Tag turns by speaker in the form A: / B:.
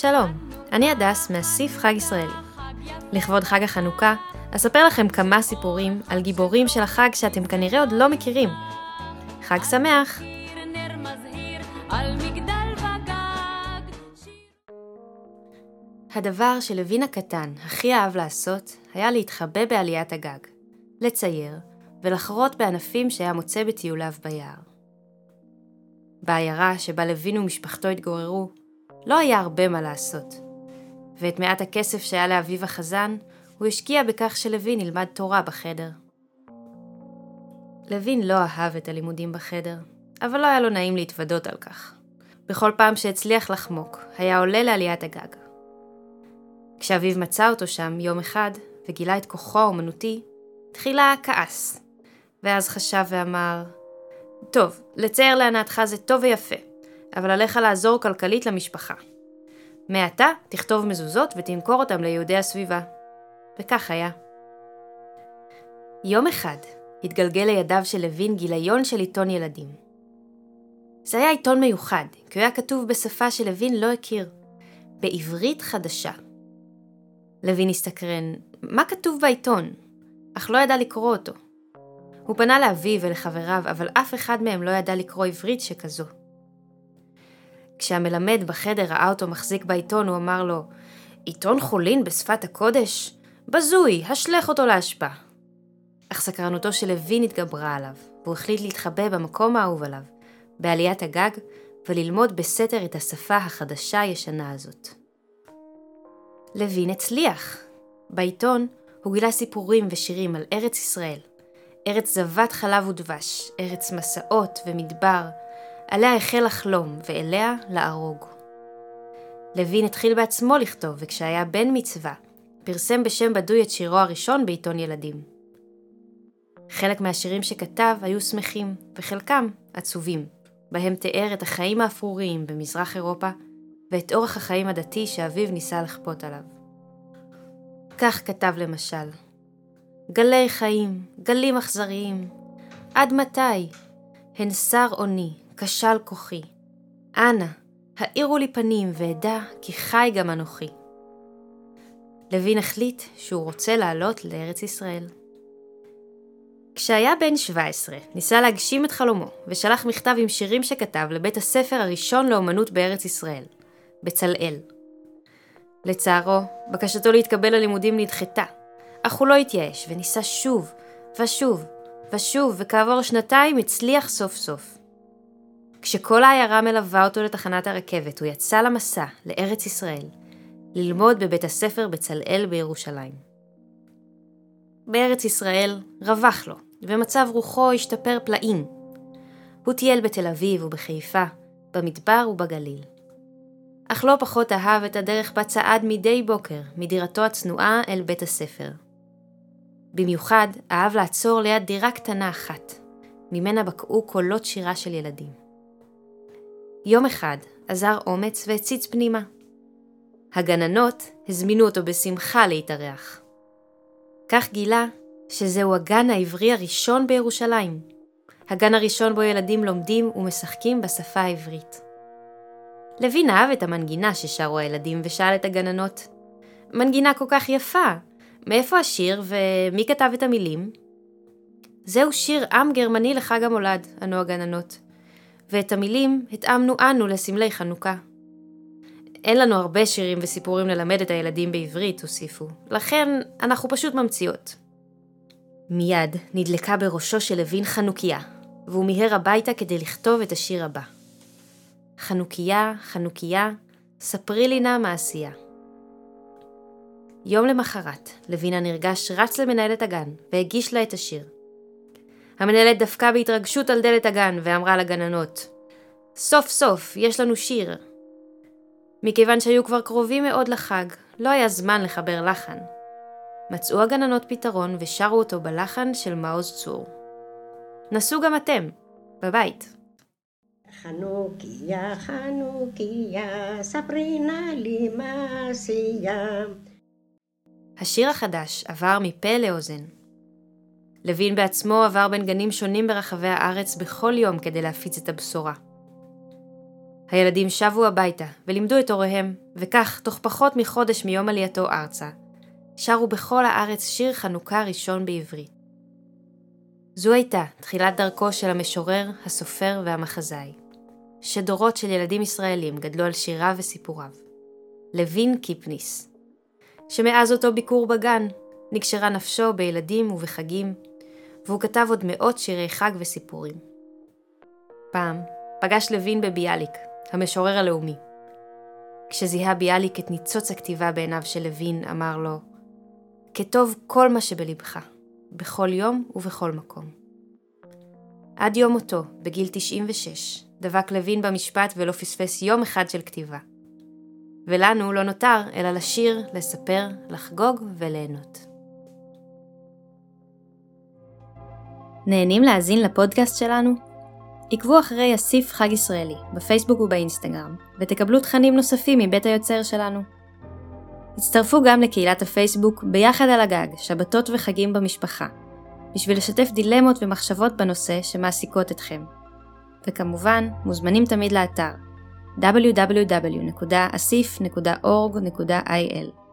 A: שלום, אני הדס מהסיף חג ישראלי. לכבוד חג החנוכה, אספר לכם כמה סיפורים על גיבורים של החג שאתם כנראה עוד לא מכירים. חג שמח! הדבר שלווין הקטן הכי אהב לעשות היה להתחבא בעליית הגג, לצייר ולחרות בענפים שהיה מוצא בטיוליו ביער. בעיירה שבה לוין ומשפחתו התגוררו, לא היה הרבה מה לעשות, ואת מעט הכסף שהיה לאביו החזן, הוא השקיע בכך שלוין ילמד תורה בחדר. לוין לא אהב את הלימודים בחדר, אבל לא היה לו נעים להתוודות על כך. בכל פעם שהצליח לחמוק, היה עולה לעליית הגג. כשאביו מצא אותו שם יום אחד, וגילה את כוחו האומנותי, תחילה כעס, ואז חשב ואמר, טוב, לצייר להנאתך זה טוב ויפה, אבל עליך לעזור כלכלית למשפחה. מעתה תכתוב מזוזות ותמכור אותם ליהודי הסביבה. וכך היה. יום אחד התגלגל לידיו של לוין גיליון של עיתון ילדים. זה היה עיתון מיוחד, כי הוא היה כתוב בשפה שלוין לא הכיר, בעברית חדשה. לוין הסתקרן, מה כתוב בעיתון? אך לא ידע לקרוא אותו. הוא פנה לאביו ולחבריו, אבל אף אחד מהם לא ידע לקרוא עברית שכזו. כשהמלמד בחדר ראה אותו מחזיק בעיתון, הוא אמר לו, עיתון חולין בשפת הקודש? בזוי, השלך אותו לאשפה. אך סקרנותו של לוין התגברה עליו, והוא החליט להתחבא במקום האהוב עליו, בעליית הגג, וללמוד בסתר את השפה החדשה-ישנה הזאת. לוין הצליח. בעיתון הוא גילה סיפורים ושירים על ארץ ישראל, ארץ זבת חלב ודבש, ארץ מסעות ומדבר, עליה החל לחלום ואליה לערוג. לוין התחיל בעצמו לכתוב, וכשהיה בן מצווה, פרסם בשם בדוי את שירו הראשון בעיתון ילדים. חלק מהשירים שכתב היו שמחים, וחלקם עצובים, בהם תיאר את החיים האפרוריים במזרח אירופה, ואת אורח החיים הדתי שאביו ניסה לכפות עליו. כך כתב למשל: גלי חיים, גלים אכזריים, עד מתי? הן שר אוני, כשל כוחי. אנא, האירו לי פנים ואדע כי חי גם אנוכי. לוין החליט שהוא רוצה לעלות לארץ ישראל. כשהיה בן 17, ניסה להגשים את חלומו, ושלח מכתב עם שירים שכתב לבית הספר הראשון לאומנות בארץ ישראל, בצלאל. לצערו, בקשתו להתקבל ללימודים נדחתה, אך הוא לא התייאש וניסה שוב, ושוב, ושוב, וכעבור שנתיים הצליח סוף סוף. כשכל העיירה מלווה אותו לתחנת הרכבת, הוא יצא למסע, לארץ ישראל, ללמוד בבית הספר בצלאל בירושלים. בארץ ישראל רווח לו, ומצב רוחו השתפר פלאים. הוא טייל בתל אביב ובחיפה, במדבר ובגליל. אך לא פחות אהב את הדרך בה צעד מדי בוקר מדירתו הצנועה אל בית הספר. במיוחד אהב לעצור ליד דירה קטנה אחת, ממנה בקעו קולות שירה של ילדים. יום אחד עזר אומץ והציץ פנימה. הגננות הזמינו אותו בשמחה להתארח. כך גילה שזהו הגן העברי הראשון בירושלים, הגן הראשון בו ילדים לומדים ומשחקים בשפה העברית. לוין אהב את המנגינה ששרו הילדים ושאל את הגננות, מנגינה כל כך יפה, מאיפה השיר ומי כתב את המילים? זהו שיר עם גרמני לחג המולד, ענו הגננות, ואת המילים התאמנו אנו לסמלי חנוכה. אין לנו הרבה שירים וסיפורים ללמד את הילדים בעברית, הוסיפו, לכן אנחנו פשוט ממציאות. מיד נדלקה בראשו של לוין חנוכיה, והוא מיהר הביתה כדי לכתוב את השיר הבא. חנוכיה, חנוכיה, ספרי לי נא מעשייה. יום למחרת, לוין הנרגש רץ למנהלת הגן והגיש לה את השיר. המנהלת דפקה בהתרגשות על דלת הגן ואמרה לגננות, סוף סוף, יש לנו שיר. מכיוון שהיו כבר קרובים מאוד לחג, לא היה זמן לחבר לחן. מצאו הגננות פתרון ושרו אותו בלחן של מעוז צור. נסו גם אתם, בבית. חנוכיה, חנוכיה, ספרי נא לי מעשייה. השיר החדש עבר מפה לאוזן. לוין בעצמו עבר בין גנים שונים ברחבי הארץ בכל יום כדי להפיץ את הבשורה. הילדים שבו הביתה ולימדו את הוריהם, וכך, תוך פחות מחודש מיום עלייתו ארצה, שרו בכל הארץ שיר חנוכה ראשון בעברית. זו הייתה תחילת דרכו של המשורר, הסופר והמחזאי, שדורות של ילדים ישראלים גדלו על שיריו וסיפוריו. לוין קיפניס, שמאז אותו ביקור בגן נקשרה נפשו בילדים ובחגים, והוא כתב עוד מאות שירי חג וסיפורים. פעם פגש לוין בביאליק, המשורר הלאומי. כשזיהה ביאליק את ניצוץ הכתיבה בעיניו של לוין, אמר לו, כתוב כל מה שבלבך, בכל יום ובכל מקום. עד יום מותו, בגיל 96, דבק לוין במשפט ולא פספס יום אחד של כתיבה. ולנו לא נותר אלא לשיר, לספר, לחגוג וליהנות. נהנים להאזין לפודקאסט שלנו? עקבו אחרי אסיף חג ישראלי בפייסבוק ובאינסטגרם, ותקבלו תכנים נוספים מבית היוצר שלנו. הצטרפו גם לקהילת הפייסבוק ביחד על הגג, שבתות וחגים במשפחה, בשביל לשתף דילמות ומחשבות בנושא שמעסיקות אתכם. וכמובן, מוזמנים תמיד לאתר www.asif.org.il